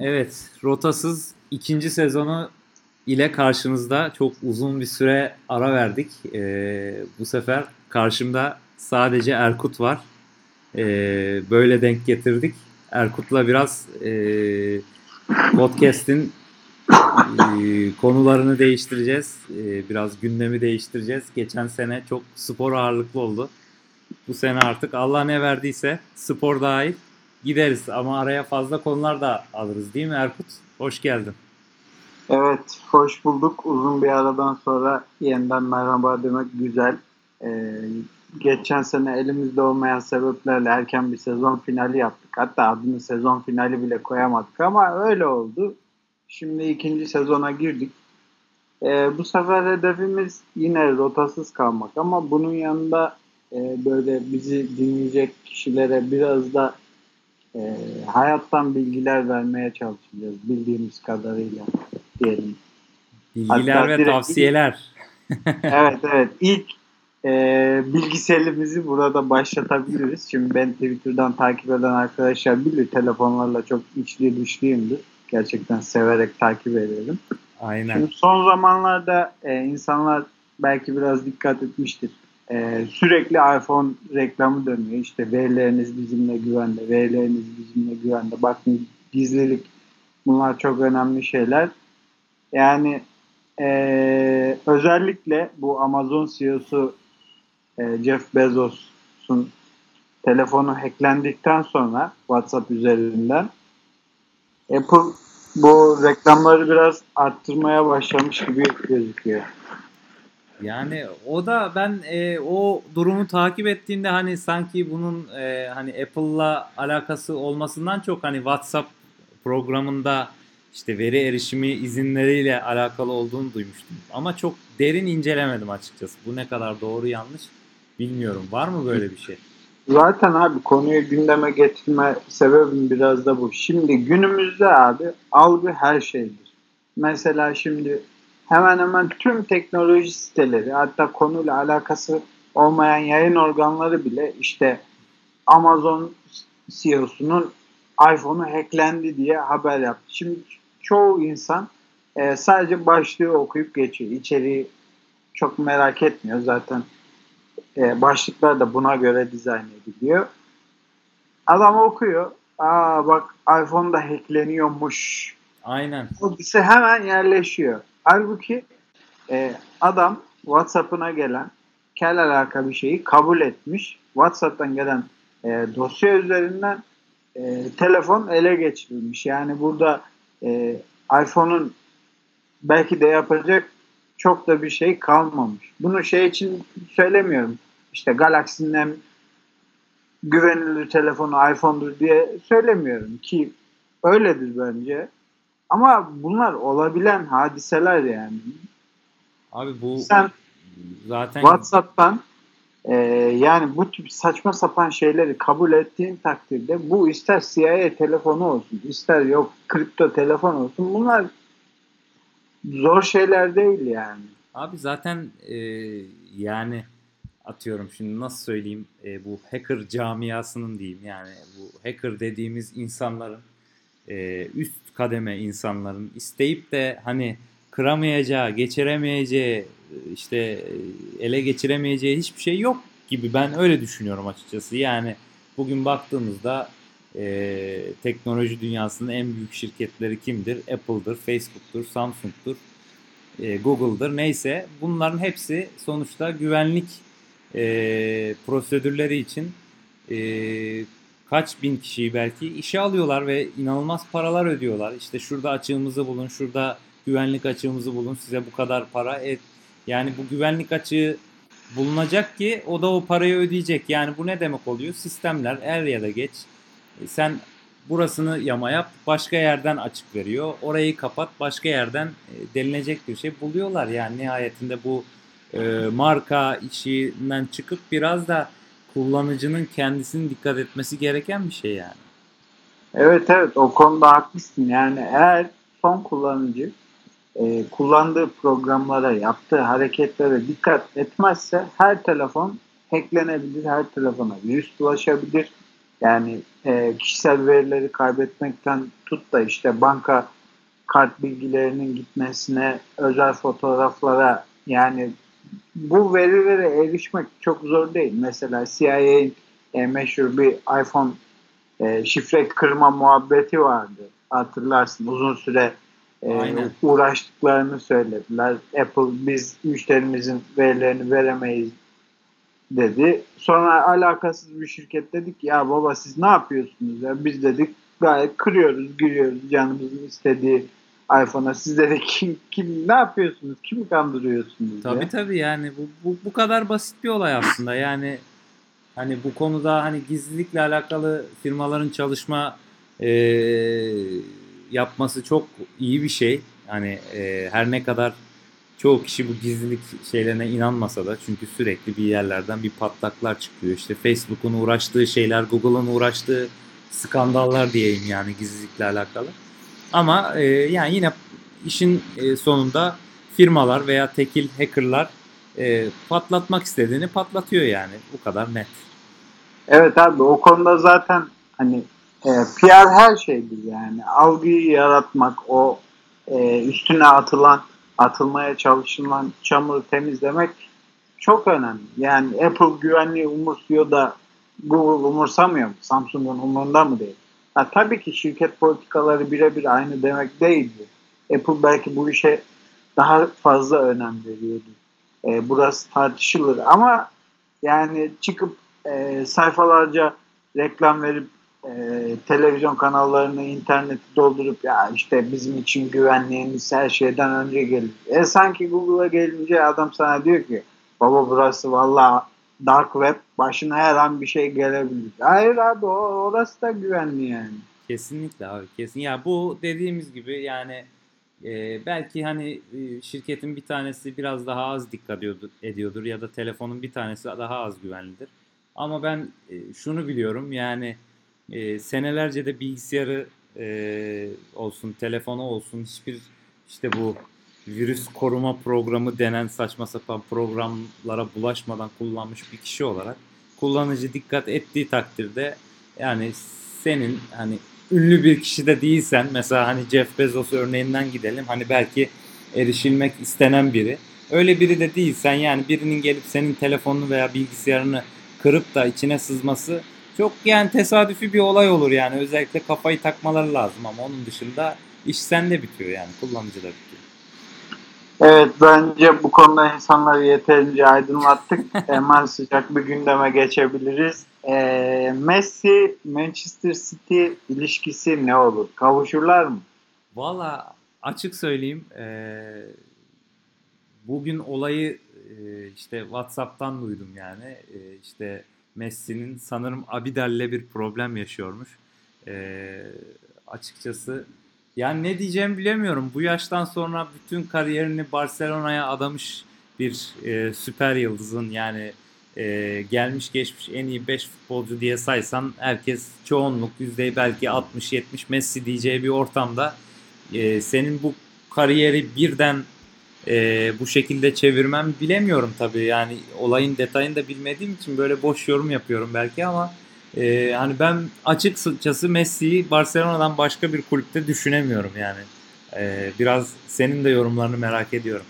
Evet, rotasız ikinci sezonu ile karşınızda çok uzun bir süre ara verdik. Ee, bu sefer karşımda sadece Erkut var. Ee, böyle denk getirdik. Erkut'la biraz e, podcast'in e, konularını değiştireceğiz. E, biraz gündemi değiştireceğiz. Geçen sene çok spor ağırlıklı oldu. Bu sene artık Allah ne verdiyse spor dahil gideriz ama araya fazla konular da alırız değil mi Erkut? Hoş geldin. Evet, hoş bulduk. Uzun bir aradan sonra yeniden merhaba demek güzel. Ee, geçen sene elimizde olmayan sebeplerle erken bir sezon finali yaptık. Hatta adını sezon finali bile koyamadık ama öyle oldu. Şimdi ikinci sezona girdik. Ee, bu sefer hedefimiz yine rotasız kalmak ama bunun yanında e, böyle bizi dinleyecek kişilere biraz da e, hayattan bilgiler vermeye çalışacağız bildiğimiz kadarıyla diyelim. Bilgiler Hatta ve tavsiyeler. evet evet ilk e, bilgiselimizi burada başlatabiliriz. Şimdi ben Twitter'dan takip eden arkadaşlar bilir telefonlarla çok içli dışlıyımdır. Gerçekten severek takip ederim. Aynen. Şimdi son zamanlarda e, insanlar belki biraz dikkat etmiştir. E, sürekli iPhone reklamı dönüyor. İşte verileriniz bizimle güvende, verileriniz bizimle güvende. Bakın gizlilik bunlar çok önemli şeyler. Yani e, özellikle bu Amazon CEO'su e, Jeff Bezos'un telefonu hacklendikten sonra WhatsApp üzerinden Apple bu reklamları biraz arttırmaya başlamış gibi gözüküyor. Yani o da ben e, o durumu takip ettiğimde hani sanki bunun e, hani Apple'la alakası olmasından çok hani WhatsApp programında işte veri erişimi izinleriyle alakalı olduğunu duymuştum. Ama çok derin incelemedim açıkçası. Bu ne kadar doğru yanlış bilmiyorum. Var mı böyle bir şey? Zaten abi konuyu gündeme getirme sebebim biraz da bu. Şimdi günümüzde abi algı her şeydir. Mesela şimdi hemen hemen tüm teknoloji siteleri hatta konuyla alakası olmayan yayın organları bile işte Amazon CEO'sunun iPhone'u hacklendi diye haber yaptı. Şimdi çoğu insan e, sadece başlığı okuyup geçiyor. İçeriği çok merak etmiyor. Zaten e, başlıklar da buna göre dizayn ediliyor. Adam okuyor. Aa bak iPhone'da hackleniyormuş. Aynen. O hemen yerleşiyor. Halbuki e, adam WhatsApp'ına gelen kel alaka bir şeyi kabul etmiş. WhatsApp'tan gelen e, dosya üzerinden e, telefon ele geçirilmiş. Yani burada e, iPhone'un belki de yapacak çok da bir şey kalmamış. Bunu şey için söylemiyorum. İşte Galaxy'nin en güvenilir telefonu iPhone'dur diye söylemiyorum ki öyledir bence. Ama bunlar olabilen hadiseler yani. Abi bu sen zaten WhatsApp'tan e, yani bu tip saçma sapan şeyleri kabul ettiğin takdirde bu ister CIA telefonu olsun, ister yok kripto telefon olsun bunlar zor şeyler değil yani. Abi zaten e, yani atıyorum şimdi nasıl söyleyeyim e, bu hacker camiasının diyeyim yani bu hacker dediğimiz insanların e, üst kademe insanların isteyip de hani kıramayacağı, geçiremeyeceği, işte ele geçiremeyeceği hiçbir şey yok gibi ben öyle düşünüyorum açıkçası. Yani bugün baktığımızda e, teknoloji dünyasının en büyük şirketleri kimdir? Apple'dır, Facebook'tur, Samsung'tur, e, Google'dır neyse bunların hepsi sonuçta güvenlik e, prosedürleri için e, kaç bin kişiyi belki işe alıyorlar ve inanılmaz paralar ödüyorlar. İşte şurada açığımızı bulun, şurada güvenlik açığımızı bulun, size bu kadar para et. Yani bu güvenlik açığı bulunacak ki o da o parayı ödeyecek. Yani bu ne demek oluyor? Sistemler er ya da geç e, sen burasını yama yap başka yerden açık veriyor. Orayı kapat başka yerden e, denilecek bir şey buluyorlar. Yani nihayetinde bu e, marka işinden çıkıp biraz da kullanıcının kendisinin dikkat etmesi gereken bir şey yani. Evet evet o konuda haklısın. Yani eğer son kullanıcı e, kullandığı programlara, yaptığı hareketlere dikkat etmezse her telefon hacklenebilir, her telefona virüs bulaşabilir. Yani e, kişisel verileri kaybetmekten tut da işte banka kart bilgilerinin gitmesine, özel fotoğraflara yani bu verilere erişmek çok zor değil. Mesela CIA'nin e, meşhur bir iPhone e, şifre kırma muhabbeti vardı. Hatırlarsın uzun süre e, uğraştıklarını söylediler. Apple biz müşterimizin verilerini veremeyiz dedi. Sonra alakasız bir şirket dedik ya baba siz ne yapıyorsunuz ya biz dedik gayet kırıyoruz giriyoruz canımızın istediği iPhone'a siz dedik kim, kim ne yapıyorsunuz kimi kandırıyorsunuz tabii ya? tabii yani bu, bu, bu kadar basit bir olay aslında yani hani bu konuda hani gizlilikle alakalı firmaların çalışma e, yapması çok iyi bir şey. Hani e, her ne kadar çoğu kişi bu gizlilik şeylerine inanmasa da çünkü sürekli bir yerlerden bir patlaklar çıkıyor. İşte Facebook'un uğraştığı şeyler, Google'ın uğraştığı skandallar diyeyim yani gizlilikle alakalı. Ama e, yani yine işin e, sonunda firmalar veya tekil hackerlar e, patlatmak istediğini patlatıyor yani. Bu kadar net. Evet abi o konuda zaten hani e, PR her şeydir yani. Algıyı yaratmak, o e, üstüne atılan, atılmaya çalışılan çamuru temizlemek çok önemli. Yani Apple güvenliği umursuyor da Google umursamıyor mu? Samsung'un umurunda mı değil? Ha, tabii ki şirket politikaları birebir aynı demek değildi. Apple belki bu işe daha fazla önem veriyordu. E, burası tartışılır ama yani çıkıp e, sayfalarca reklam verip e, televizyon kanallarını, interneti doldurup ya işte bizim için güvenliğimiz her şeyden önce gelir. E sanki Google'a gelince adam sana diyor ki baba burası valla dark web başına her an bir şey gelebilir. Hayır abi orası da güvenli yani. Kesinlikle abi kesin. Ya bu dediğimiz gibi yani e, belki hani e, şirketin bir tanesi biraz daha az dikkat ediyordur, ediyordur ya da telefonun bir tanesi daha az güvenlidir. Ama ben e, şunu biliyorum yani e, senelerce de bilgisayarı e, olsun, telefonu olsun hiçbir işte bu virüs koruma programı denen saçma sapan programlara bulaşmadan kullanmış bir kişi olarak kullanıcı dikkat ettiği takdirde yani senin hani ünlü bir kişi de değilsen mesela hani Jeff Bezos örneğinden gidelim hani belki erişilmek istenen biri öyle biri de değilsen yani birinin gelip senin telefonunu veya bilgisayarını kırıp da içine sızması çok yani tesadüfi bir olay olur yani. Özellikle kafayı takmaları lazım ama onun dışında iş sende bitiyor yani. Kullanıcıda bitiyor. Evet bence bu konuda insanları yeterince aydınlattık. Hemen sıcak bir gündeme geçebiliriz. E, Messi Manchester City ilişkisi ne olur? Kavuşurlar mı? Valla açık söyleyeyim e, bugün olayı e, işte WhatsApp'tan duydum yani e, işte Messi'nin sanırım Abidel'le bir problem yaşıyormuş. E, açıkçası yani ne diyeceğimi bilemiyorum. Bu yaştan sonra bütün kariyerini Barcelona'ya adamış bir e, süper yıldızın yani e, gelmiş geçmiş en iyi 5 futbolcu diye saysan herkes çoğunluk yüzdeyi belki 60-70 Messi diyeceği bir ortamda e, senin bu kariyeri birden e, bu şekilde çevirmem bilemiyorum tabii. Yani olayın detayını da bilmediğim için böyle boş yorum yapıyorum belki ama e, hani ben açıkçası Messi'yi Barcelona'dan başka bir kulüpte düşünemiyorum yani. E, biraz senin de yorumlarını merak ediyorum.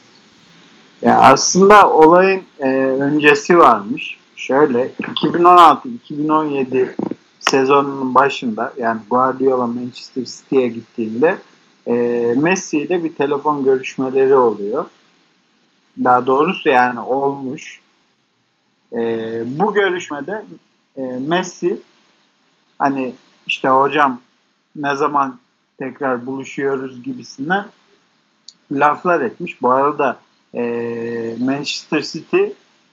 Ya aslında olayın e, öncesi varmış. Şöyle 2016-2017 sezonunun başında yani Guardiola Manchester City'ye gittiğinde e, Messi ile bir telefon görüşmeleri oluyor. Daha doğrusu yani olmuş. E, bu görüşmede e, Messi hani işte hocam ne zaman tekrar buluşuyoruz gibisinden laflar etmiş. Bu arada e, Manchester City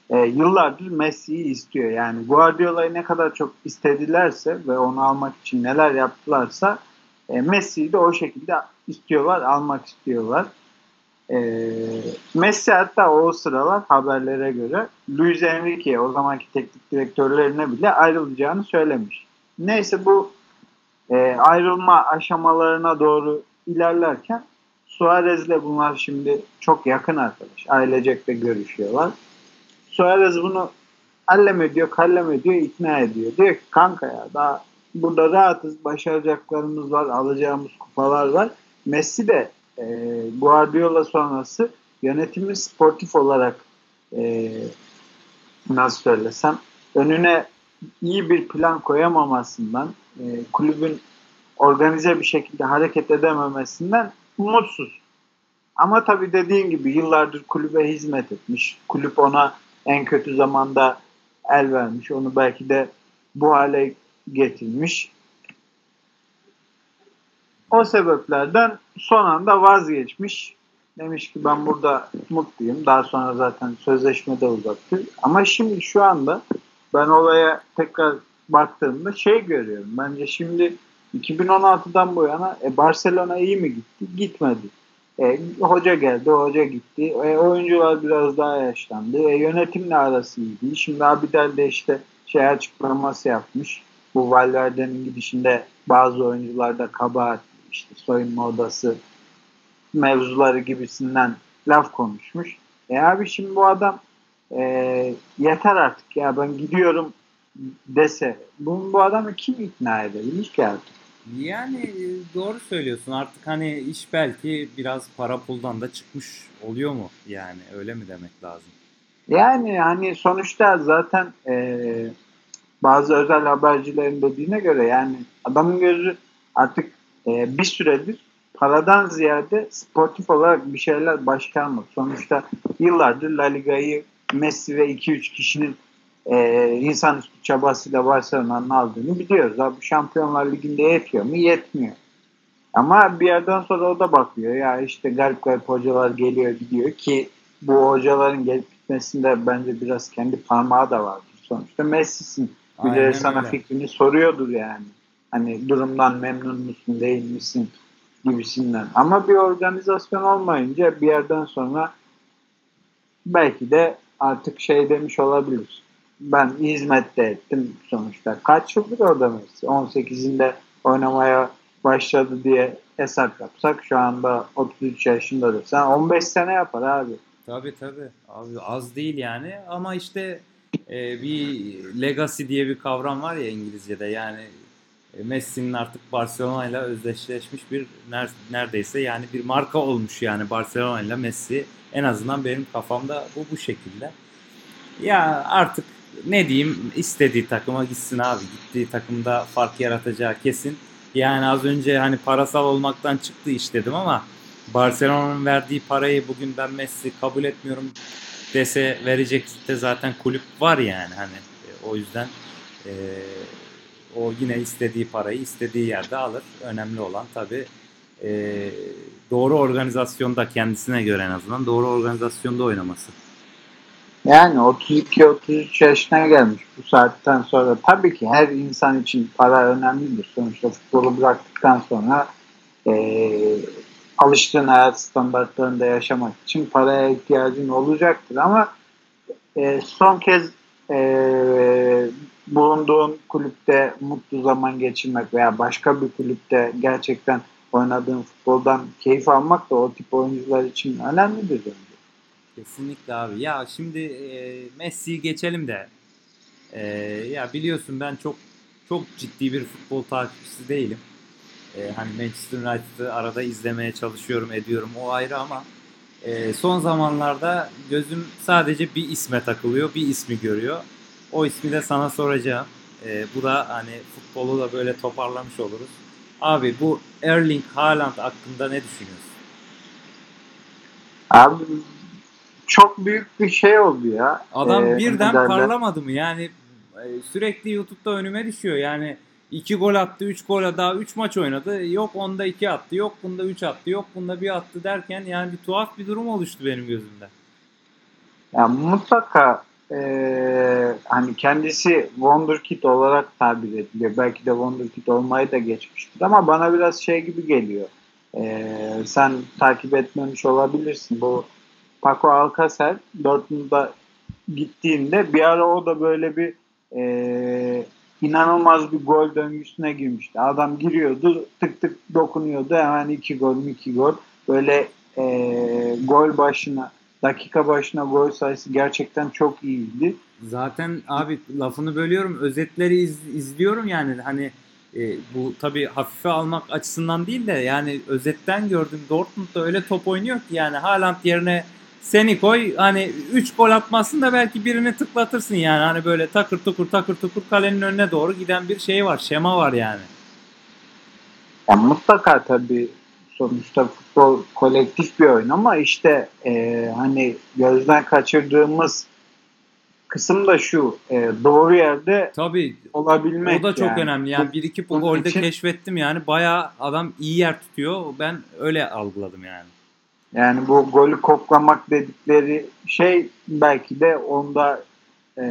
e, yıllardır Messi'yi istiyor. Yani Guardiola'yı ne kadar çok istedilerse ve onu almak için neler yaptılarsa e, Messi'yi de o şekilde istiyorlar, almak istiyorlar. E, Messi hatta o sıralar haberlere göre Luis Enrique o zamanki teknik direktörlerine bile ayrılacağını söylemiş. Neyse bu e, ayrılma aşamalarına doğru ilerlerken Suarez'le bunlar şimdi çok yakın arkadaş. Ailecek de görüşüyorlar. Suarez bunu allem ediyor, kallem ediyor, ikna ediyor. Diyor ki kanka ya daha burada rahatız. Başaracaklarımız var. Alacağımız kupalar var. Messi de e, Guardiola sonrası yönetimi sportif olarak e, nasıl söylesem önüne iyi bir plan koyamamasından e, kulübün organize bir şekilde hareket edememesinden mutsuz. Ama tabii dediğin gibi yıllardır kulübe hizmet etmiş. Kulüp ona en kötü zamanda el vermiş. Onu belki de bu hale getirmiş. O sebeplerden son anda vazgeçmiş. Demiş ki ben burada mutluyum. Daha sonra zaten sözleşme de uzattı. Ama şimdi şu anda ben olaya tekrar baktığımda şey görüyorum. Bence şimdi 2016'dan bu yana e, Barcelona iyi mi gitti? Gitmedi. E, hoca geldi, hoca gitti. E, oyuncular biraz daha yaşlandı. E, yönetimle arası iyiydi. Şimdi Abidal de işte şey açıklaması yapmış. Bu Valverde'nin gidişinde bazı oyuncularda kabahat, işte soyunma odası mevzuları gibisinden laf konuşmuş. E abi şimdi bu adam e, yeter artık ya ben gidiyorum dese bunu bu adamı kim ikna edebilir ki artık? Yani e, doğru söylüyorsun. Artık hani iş belki biraz para puldan da çıkmış oluyor mu? Yani öyle mi demek lazım? Yani hani sonuçta zaten e, bazı özel habercilerin dediğine göre yani adamın gözü artık e, bir süredir paradan ziyade sportif olarak bir şeyler başkanlık. Sonuçta yıllardır La Liga'yı Messi ve 2-3 kişinin e, insanüstü çabasıyla Barcelona'nın aldığını biliyoruz. Abi Şampiyonlar Ligi'nde yetiyor mu? Yetmiyor. Ama bir yerden sonra o da bakıyor. Ya işte garip garip hocalar geliyor gidiyor ki bu hocaların gelip gitmesinde bence biraz kendi parmağı da vardır. Sonuçta Messi'sin. Bir sana öyle. fikrini soruyordur yani. Hani durumdan memnun musun değil misin gibisinden. Ama bir organizasyon olmayınca bir yerden sonra belki de artık şey demiş olabilir ben hizmette ettim sonuçta. Kaç yıldır orada Messi? 18'inde oynamaya başladı diye hesap yapsak şu anda 33 yaşındadır. Sen 15 sene yapar abi. Tabii tabii. Abi az değil yani ama işte e, bir legacy diye bir kavram var ya İngilizce'de yani Messi'nin artık Barcelona ile özdeşleşmiş bir neredeyse yani bir marka olmuş yani Barcelona ile Messi en azından benim kafamda bu bu şekilde. Ya artık ne diyeyim istediği takıma gitsin abi. Gittiği takımda fark yaratacağı kesin. Yani az önce hani parasal olmaktan çıktı iş dedim ama Barcelona'nın verdiği parayı bugün ben Messi kabul etmiyorum dese verecek de zaten kulüp var yani hani e, o yüzden e, o yine istediği parayı istediği yerde alır. Önemli olan tabi e, doğru organizasyonda kendisine göre en azından doğru organizasyonda oynaması. Yani 32-33 yaşına gelmiş bu saatten sonra. Tabii ki her insan için para önemlidir. Sonuçta futbolu bıraktıktan sonra e, alıştığın hayat standartlarında yaşamak için paraya ihtiyacın olacaktır. Ama e, son kez e, bulunduğun kulüpte mutlu zaman geçirmek veya başka bir kulüpte gerçekten oynadığın futboldan keyif almak da o tip oyuncular için önemlidir bence. Kesinlikle abi. Ya şimdi e, Messi'yi geçelim de e, ya biliyorsun ben çok çok ciddi bir futbol takipçisi değilim. E, hani Manchester United'ı arada izlemeye çalışıyorum, ediyorum. O ayrı ama e, son zamanlarda gözüm sadece bir isme takılıyor, bir ismi görüyor. O ismi de sana soracağım. E, bu da hani futbolu da böyle toparlamış oluruz. Abi bu Erling Haaland hakkında ne düşünüyorsun? Abi çok büyük bir şey oldu ya. Adam ee, birden parlamadı mı? Yani e, sürekli YouTube'da önüme düşüyor. Yani 2 gol attı, 3 gol daha 3 maç oynadı. Yok onda 2 attı, yok bunda 3 attı, yok bunda 1 attı derken yani bir tuhaf bir durum oluştu benim gözümde. Ya mutlaka e, hani kendisi Wonderkid olarak tabir ediliyor. Belki de Wonderkid olmayı da geçmiştir ama bana biraz şey gibi geliyor. E, sen takip etmemiş olabilirsin. Bu Paco Alcacer Dortmund'a gittiğinde bir ara o da böyle bir e, inanılmaz bir gol döngüsüne girmişti. Adam giriyordu tık tık dokunuyordu hemen iki gol iki gol. Böyle e, gol başına dakika başına gol sayısı gerçekten çok iyiydi. Zaten abi lafını bölüyorum. Özetleri iz, izliyorum yani hani e, bu tabii hafife almak açısından değil de yani özetten gördüm Dortmund'da öyle top oynuyor ki yani Haaland yerine seni koy hani 3 gol atmasın da belki birini tıklatırsın yani hani böyle takır tukur takır tukur kalenin önüne doğru giden bir şey var şema var yani. Ya mutlaka tabii sonuçta futbol kolektif bir oyun ama işte e, hani gözden kaçırdığımız kısım da şu e, doğru yerde Tabii olabilmek. o da çok yani. önemli. Yani bir iki golde için- keşfettim yani bayağı adam iyi yer tutuyor. Ben öyle algıladım yani. Yani bu golü koklamak dedikleri şey belki de onda e,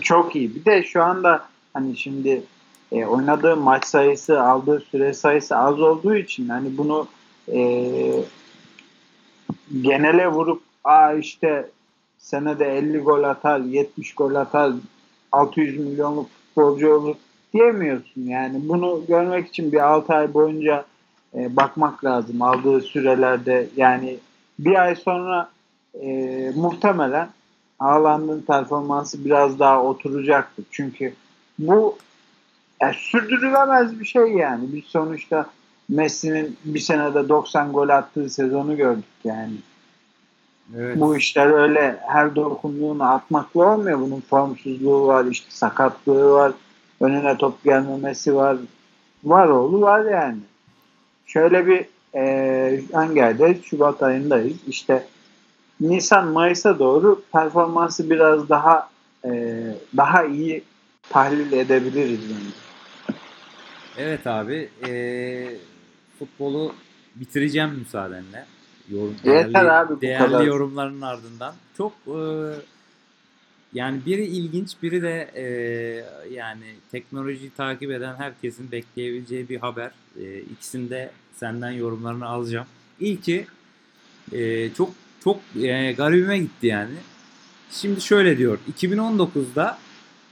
çok iyi. Bir de şu anda hani şimdi e, oynadığı maç sayısı, aldığı süre sayısı az olduğu için hani bunu e, genele vurup aa işte senede 50 gol atar, 70 gol atar, 600 milyonluk futbolcu olur diyemiyorsun. Yani bunu görmek için bir 6 ay boyunca e, bakmak lazım aldığı sürelerde. Yani bir ay sonra e, muhtemelen Haaland'ın performansı biraz daha oturacaktır. Çünkü bu yani sürdürülemez bir şey yani. Biz sonuçta Messi'nin bir senede 90 gol attığı sezonu gördük yani. Evet. Bu işler öyle her dokunduğunu atmakla olmuyor. Bunun formsuzluğu var, işte sakatlığı var, önüne top gelmemesi var. Var oğlu var yani. Şöyle bir e, hangi ayda? Şubat ayındayız. İşte Nisan Mayıs'a doğru performansı biraz daha e, daha iyi tahlil edebiliriz bence. Evet abi. eee, futbolu bitireceğim müsaadenle. Yorum, Yeter abi değerli kadar. yorumların ardından. Çok eee, yani biri ilginç biri de eee, yani teknolojiyi takip eden herkesin bekleyebileceği bir haber. Eee ikisini de senden yorumlarını alacağım. İlki eee, çok çok eee, garibime gitti yani. Şimdi şöyle diyor. 2019'da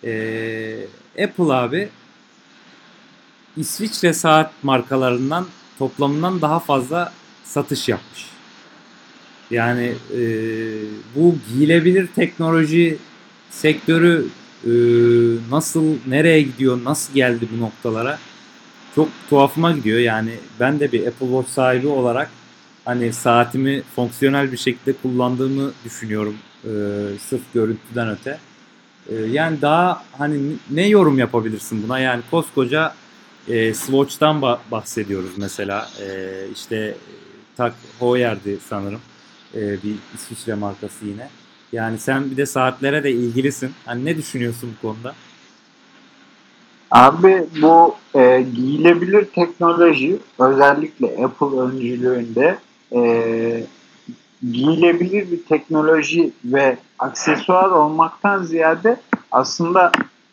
eee, Apple abi İsviçre saat markalarından toplamından daha fazla satış yapmış. Yani e, bu giyilebilir teknoloji sektörü e, nasıl nereye gidiyor, nasıl geldi bu noktalara çok tuhafıma gidiyor. Yani ben de bir Apple Watch sahibi olarak hani saatimi fonksiyonel bir şekilde kullandığımı düşünüyorum e, sırf görüntüden öte. E, yani daha hani ne yorum yapabilirsin buna? Yani koskoca e, Swatch'tan ba- bahsediyoruz mesela. E, işte Tak Heuer'di sanırım. E, bir İsviçre markası yine. Yani sen bir de saatlere de ilgilisin. Hani ne düşünüyorsun bu konuda? Abi bu e, giyilebilir teknoloji özellikle Apple öncülüğünde e, giyilebilir bir teknoloji ve aksesuar olmaktan ziyade aslında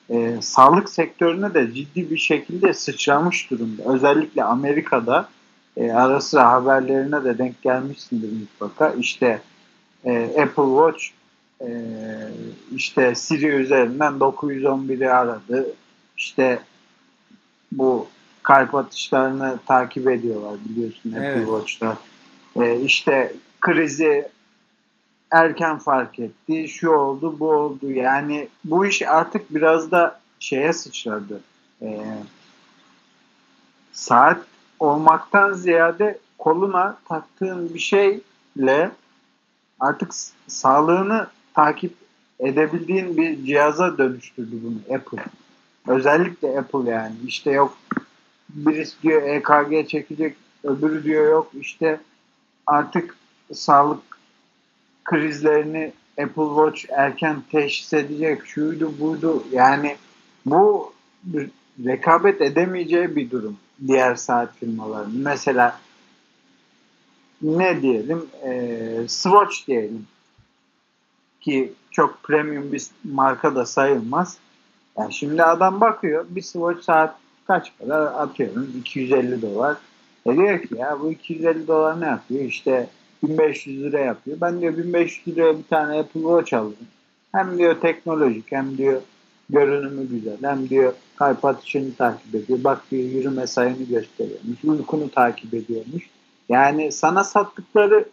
e, sağlık sektörüne de ciddi bir şekilde sıçramış durumda. Özellikle Amerika'da e, ara sıra haberlerine de denk gelmişsindir mutlaka. İşte e, Apple Watch e, işte Siri üzerinden 911'i aradı. İşte bu kalp atışlarını takip ediyorlar biliyorsun Apple Evet. Watch'ta. E, işte krizi erken fark etti. Şu oldu, bu oldu. Yani bu iş artık biraz da şeye sıçradı. E, saat olmaktan ziyade koluna taktığın bir şeyle artık sağlığını takip edebildiğin bir cihaza dönüştürdü bunu Apple. Özellikle Apple yani. İşte yok birisi diyor EKG çekecek, öbürü diyor yok işte artık sağlık krizlerini Apple Watch erken teşhis edecek, şuydu buydu. Yani bu rekabet edemeyeceği bir durum diğer saat firmalarının. Mesela ne diyelim? Ee, Swatch diyelim ki çok premium bir marka da sayılmaz. Yani şimdi adam bakıyor bir Swatch saat kaç para atıyorum 250 dolar. E diyor ki ya bu 250 dolar ne yapıyor? İşte 1500 lira yapıyor. Ben diyor 1500 liraya bir tane Apple Watch alırım. Hem diyor teknolojik hem diyor görünümü güzel. Hem diyor kalp atışını takip ediyor. Bak diyor yürüme sayını gösteriyormuş. Uykunu takip ediyormuş. Yani sana sattıkları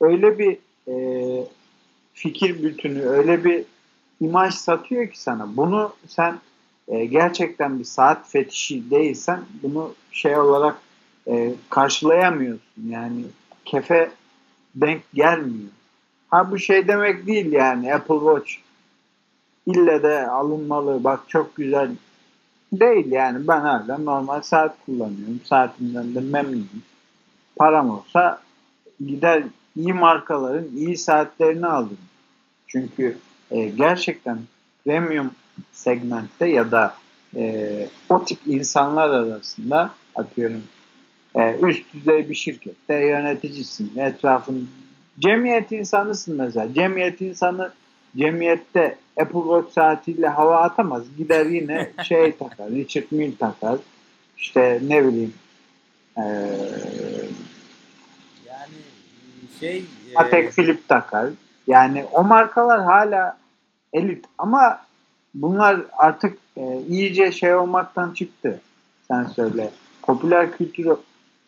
öyle bir e, fikir bütünü, öyle bir imaj satıyor ki sana. Bunu sen e, gerçekten bir saat fetişi değilsen bunu şey olarak e, karşılayamıyorsun. Yani kefe denk gelmiyor. Ha bu şey demek değil yani Apple Watch ille de alınmalı bak çok güzel değil yani ben hala normal saat kullanıyorum. Saatimden de memnunum. Param olsa gider iyi markaların iyi saatlerini alırım. Çünkü e, gerçekten premium segmentte ya da e, o tip insanlar arasında atıyorum e, üst düzey bir şirkette yöneticisin. Etrafın cemiyet insanısın mesela. Cemiyet insanı cemiyette Apple Watch saatiyle hava atamaz. Gider yine şey takar, Richard Mille takar. İşte ne bileyim ee, yani şey Patek e... Philippe takar. Yani o markalar hala elit ama bunlar artık e, iyice şey olmaktan çıktı. Sen söyle. Popüler kültür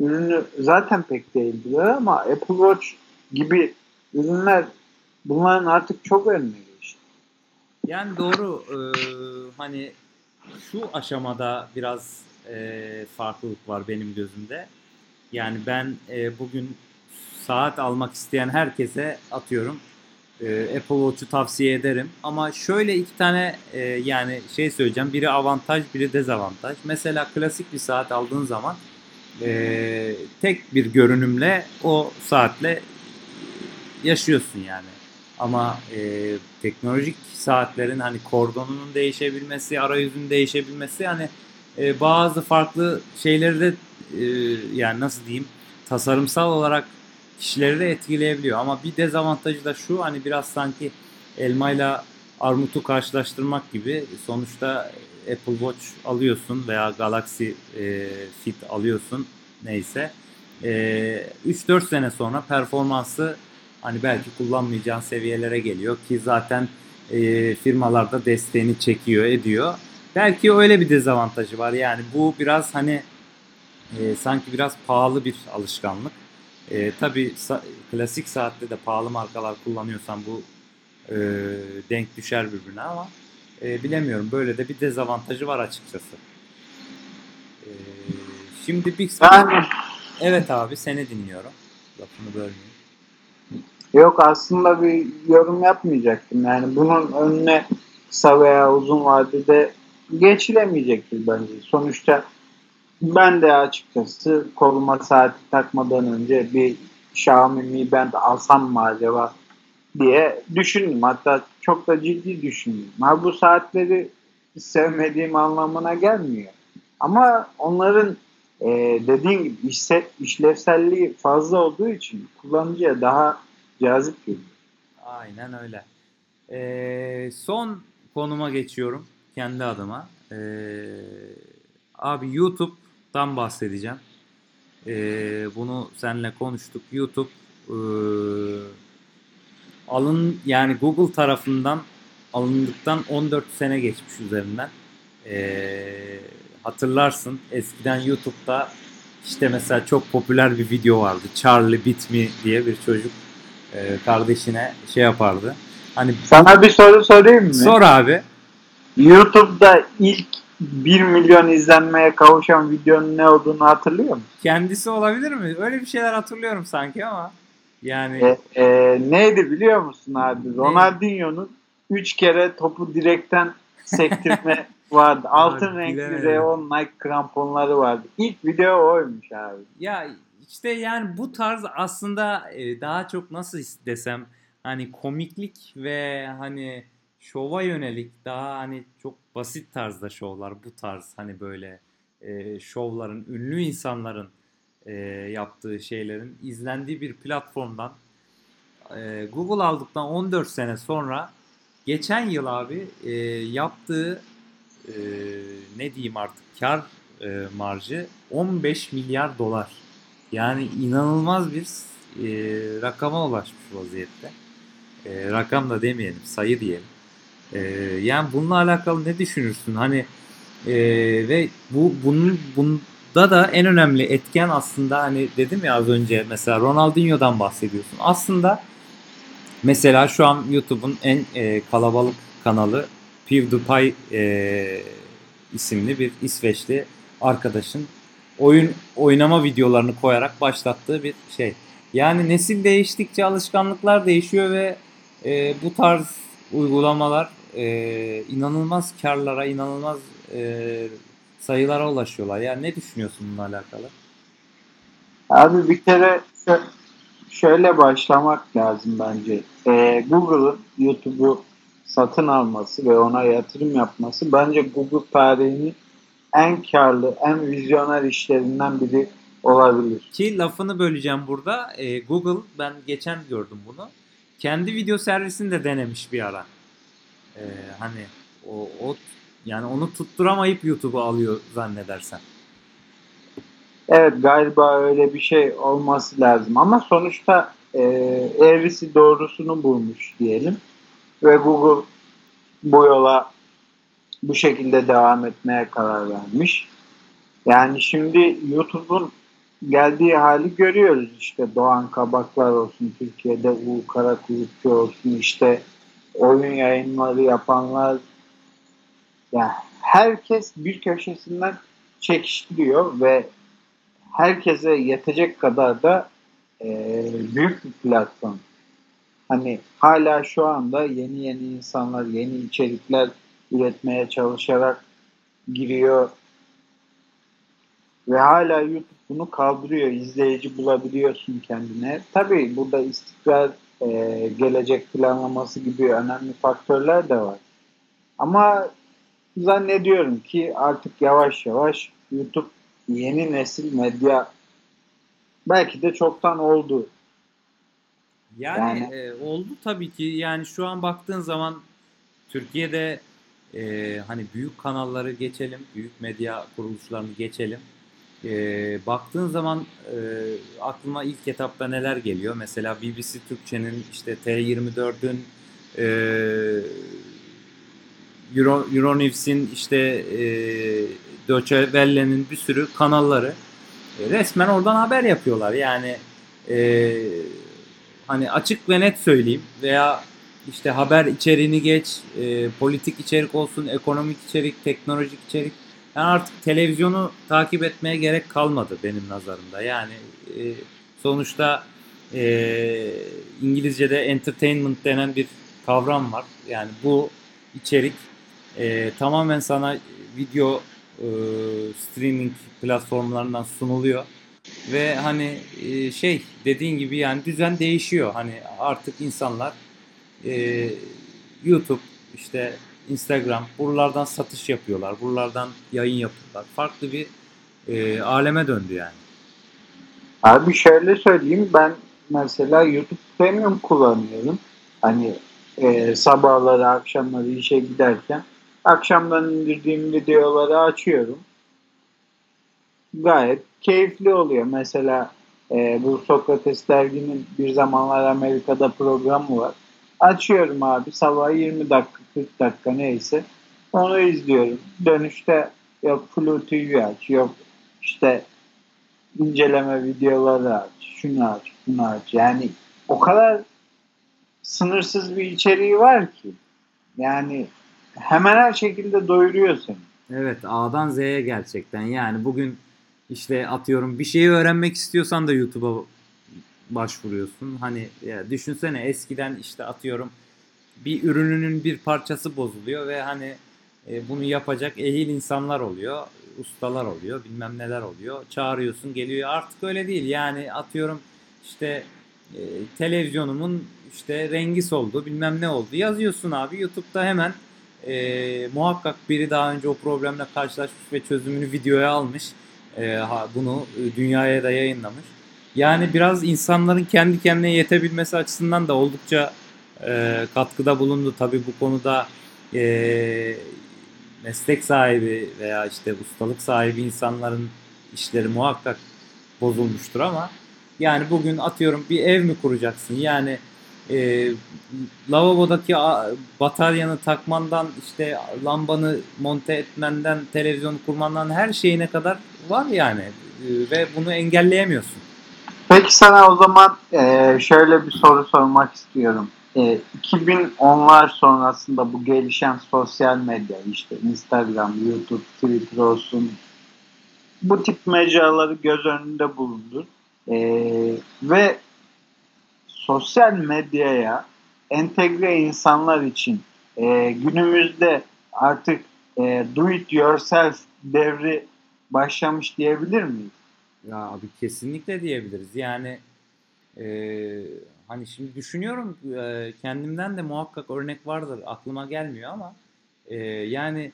ürünü zaten pek değildir ama Apple Watch gibi ürünler bunların artık çok önüne geçti. Yani doğru. Ee, hani şu aşamada biraz e, farklılık var benim gözümde. Yani ben e, bugün saat almak isteyen herkese atıyorum e, Apple Watch'u tavsiye ederim. Ama şöyle iki tane e, yani şey söyleyeceğim. Biri avantaj, biri dezavantaj. Mesela klasik bir saat aldığın zaman e, tek bir görünümle o saatle yaşıyorsun yani. Ama e, teknolojik saatlerin hani kordonunun değişebilmesi, arayüzün değişebilmesi hani e, bazı farklı şeyleri de e, yani nasıl diyeyim tasarımsal olarak kişileri de etkileyebiliyor. Ama bir dezavantajı da şu hani biraz sanki elmayla armutu karşılaştırmak gibi sonuçta Apple Watch alıyorsun veya Galaxy e, Fit alıyorsun neyse. E, 3-4 sene sonra performansı hani belki kullanmayacağın seviyelere geliyor ki zaten e, firmalarda desteğini çekiyor ediyor. Belki öyle bir dezavantajı var yani bu biraz hani e, sanki biraz pahalı bir alışkanlık. E, tabii sa- klasik saatte de pahalı markalar kullanıyorsan bu e, denk düşer birbirine ama e, bilemiyorum. Böyle de bir dezavantajı var açıkçası. E, şimdi bir yani, Evet abi seni dinliyorum. Lafını bölmeyeyim. Yok aslında bir yorum yapmayacaktım. Yani bunun önüne kısa veya uzun vadede geçilemeyecektir bence. Sonuçta ben de açıkçası koruma saati takmadan önce bir Xiaomi Mi Band alsam mı acaba diye düşündüm. Hatta çok da ciddi düşündüm. Ha bu saatleri sevmediğim anlamına gelmiyor. Ama onların e, dediğim gibi işse, işlevselliği fazla olduğu için kullanıcıya daha cazip geliyor. Aynen öyle. Ee, son konuma geçiyorum kendi adıma. Ee, abi YouTube'dan bahsedeceğim. Ee, bunu seninle konuştuk. YouTube e, alın yani Google tarafından alındıktan 14 sene geçmiş üzerinden. Ee, hatırlarsın eskiden YouTube'da işte mesela çok popüler bir video vardı. Charlie Bit Me diye bir çocuk e, kardeşine şey yapardı. Hani sana bir soru sorayım mı? Sor abi. YouTube'da ilk 1 milyon izlenmeye kavuşan videonun ne olduğunu hatırlıyor musun? Kendisi olabilir mi? Öyle bir şeyler hatırlıyorum sanki ama. Yani e, e, neydi biliyor musun abi? Ronaldinho'nun 3 kere topu direkten sektirme vardı. Altın abi, renkli R10 Nike kramponları vardı. İlk video oymuş abi. Ya işte yani bu tarz aslında e, daha çok nasıl desem hani komiklik ve hani şova yönelik daha hani çok basit tarzda şovlar bu tarz hani böyle e, şovların ünlü insanların e, yaptığı şeylerin izlendiği bir platformdan e, Google aldıktan 14 sene sonra geçen yıl abi e, yaptığı e, ne diyeyim artık kar e, marjı 15 milyar dolar. Yani inanılmaz bir e, rakama ulaşmış vaziyette. E, rakam da demeyelim, sayı diyelim. E, yani bununla alakalı ne düşünürsün? Hani e, ve bu bunun bunda da en önemli etken aslında hani dedim ya az önce mesela Ronaldinho'dan bahsediyorsun. Aslında mesela şu an YouTube'un en e, kalabalık kanalı PewDiePie e, isimli bir İsveçli arkadaşın oyun oynama videolarını koyarak başlattığı bir şey. Yani nesil değiştikçe alışkanlıklar değişiyor ve e, bu tarz uygulamalar e, inanılmaz karlara, inanılmaz e, sayılara ulaşıyorlar. Yani ne düşünüyorsun bununla alakalı? Abi bir kere şöyle başlamak lazım bence. Ee, Google'ın YouTube'u satın alması ve ona yatırım yapması bence Google tarihinin en karlı, en vizyoner işlerinden biri olabilir. Ki lafını böleceğim burada. Ee, Google ben geçen gördüm bunu. Kendi video servisini de denemiş bir ara. Ee, hani o, o yani onu tutturamayıp YouTube'u alıyor zannedersen. Evet galiba öyle bir şey olması lazım ama sonuçta e, eğrisi doğrusunu bulmuş diyelim ve Google bu yola bu şekilde devam etmeye karar vermiş. Yani şimdi YouTube'un geldiği hali görüyoruz işte Doğan Kabaklar olsun, Türkiye'de Uğur Karakulukçu olsun, işte oyun yayınları yapanlar yani herkes bir köşesinden çekiştiriyor ve herkese yetecek kadar da e, büyük bir platform. Hani hala şu anda yeni yeni insanlar, yeni içerikler üretmeye çalışarak giriyor ve hala YouTube bunu kaldırıyor. İzleyici bulabiliyorsun kendine. Tabii burada istikrar, e, gelecek planlaması gibi önemli faktörler de var. Ama zannediyorum ki artık yavaş yavaş YouTube yeni nesil medya belki de çoktan oldu. Yani, yani e, oldu tabii ki. Yani şu an baktığın zaman Türkiye'de e, hani büyük kanalları geçelim, büyük medya kuruluşlarını geçelim. E, baktığın zaman e, aklıma ilk etapta neler geliyor? Mesela BBC Türkçe'nin işte T24'ün e, Euro, Euronews'in işte e, Deutsche Welle'nin bir sürü kanalları e, resmen oradan haber yapıyorlar. Yani e, hani açık ve net söyleyeyim veya işte haber içeriğini geç, e, politik içerik olsun, ekonomik içerik, teknolojik içerik. Yani artık televizyonu takip etmeye gerek kalmadı benim nazarımda. Yani e, sonuçta e, İngilizce'de entertainment denen bir kavram var. Yani bu içerik e, tamamen sana video e, streaming platformlarından sunuluyor. Ve hani e, şey dediğin gibi yani düzen değişiyor. Hani artık insanlar e, YouTube işte Instagram buralardan satış yapıyorlar. Buralardan yayın yapıyorlar. Farklı bir e, aleme döndü yani. Abi şöyle söyleyeyim ben mesela YouTube Premium kullanıyorum. Hani e, sabahları akşamları işe giderken akşamdan indirdiğim videoları açıyorum. Gayet keyifli oluyor. Mesela e, bu Sokrates derginin bir zamanlar Amerika'da programı var. Açıyorum abi sabah 20 dakika 40 dakika neyse onu izliyorum. Dönüşte yok Flu TV aç yok işte inceleme videoları aç şunu aç bunu aç yani o kadar sınırsız bir içeriği var ki yani hemen her şekilde doyuruyor seni. Evet A'dan Z'ye gerçekten yani bugün işte atıyorum bir şeyi öğrenmek istiyorsan da YouTube'a başvuruyorsun. Hani ya düşünsene eskiden işte atıyorum bir ürününün bir parçası bozuluyor ve hani e, bunu yapacak ehil insanlar oluyor, ustalar oluyor, bilmem neler oluyor. Çağırıyorsun, geliyor. Artık öyle değil. Yani atıyorum işte e, televizyonumun işte rengi soldu, bilmem ne oldu. Yazıyorsun abi YouTube'da hemen e, muhakkak biri daha önce o problemle karşılaşmış ve çözümünü videoya almış. E, ha, bunu e, dünyaya da yayınlamış. Yani biraz insanların kendi kendine yetebilmesi açısından da oldukça e, katkıda bulundu. Tabii bu konuda e, meslek sahibi veya işte ustalık sahibi insanların işleri muhakkak bozulmuştur ama yani bugün atıyorum bir ev mi kuracaksın? Yani e, lavabodaki bataryanı takmandan işte lambanı monte etmenden televizyonu kurmandan her şeyine kadar var yani e, ve bunu engelleyemiyorsun. Peki sana o zaman e, şöyle bir soru sormak istiyorum. e, 2010'lar sonrasında bu gelişen sosyal medya işte Instagram, YouTube, Twitter olsun bu tip mecraları göz önünde bulundur. E, ve sosyal medyaya entegre insanlar için e, günümüzde artık e, do it yourself devri başlamış diyebilir miyiz? Ya abi kesinlikle diyebiliriz. Yani e, hani şimdi düşünüyorum e, kendimden de muhakkak örnek vardır aklıma gelmiyor ama e, yani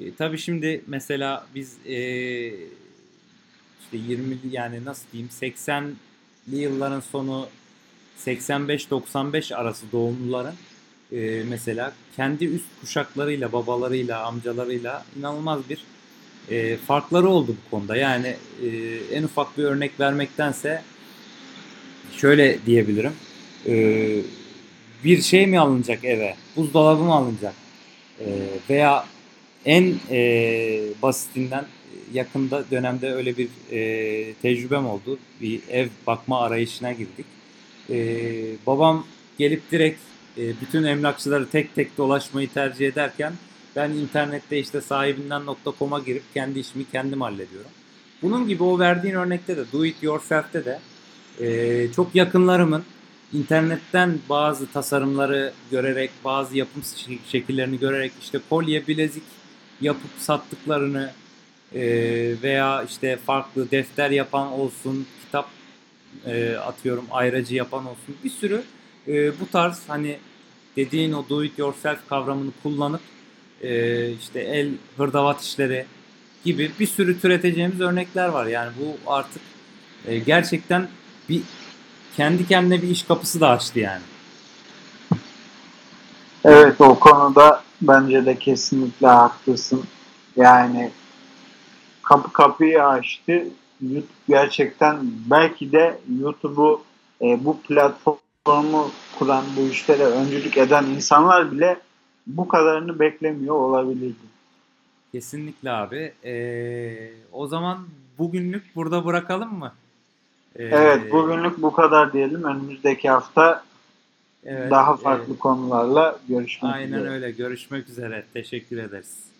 e, tabii şimdi mesela biz e, işte 20 yani nasıl diyeyim 80'li yılların sonu 85-95 arası doğumluların e, mesela kendi üst kuşaklarıyla, babalarıyla, amcalarıyla inanılmaz bir e, farkları oldu bu konuda. Yani e, en ufak bir örnek vermektense şöyle diyebilirim. E, bir şey mi alınacak eve? Buzdolabı mı alınacak? E, veya en e, basitinden yakında dönemde öyle bir e, tecrübem oldu. Bir ev bakma arayışına girdik. E, babam gelip direkt e, bütün emlakçıları tek tek dolaşmayı tercih ederken ben internette işte sahibinden.com'a girip kendi işimi kendim hallediyorum. Bunun gibi o verdiğin örnekte de do it yourself'te de e, çok yakınlarımın internetten bazı tasarımları görerek, bazı yapım şekillerini görerek işte kolye, bilezik yapıp sattıklarını e, veya işte farklı defter yapan olsun, kitap e, atıyorum ayracı yapan olsun bir sürü e, bu tarz hani dediğin o do it yourself kavramını kullanıp e, işte el hırdavat işleri gibi bir sürü türeteceğimiz örnekler var. Yani bu artık e, gerçekten bir kendi kendine bir iş kapısı da açtı yani. Evet o konuda bence de kesinlikle haklısın. Yani kapı kapıyı açtı. YouTube gerçekten belki de YouTube'u e, bu platformu kuran bu işlere öncülük eden insanlar bile bu kadarını beklemiyor olabilirdi. Kesinlikle abi. Ee, o zaman bugünlük burada bırakalım mı? Ee, evet bugünlük bu kadar diyelim. Önümüzdeki hafta evet, daha farklı evet. konularla görüşmek Aynen üzere. Aynen öyle. Görüşmek üzere. Teşekkür ederiz.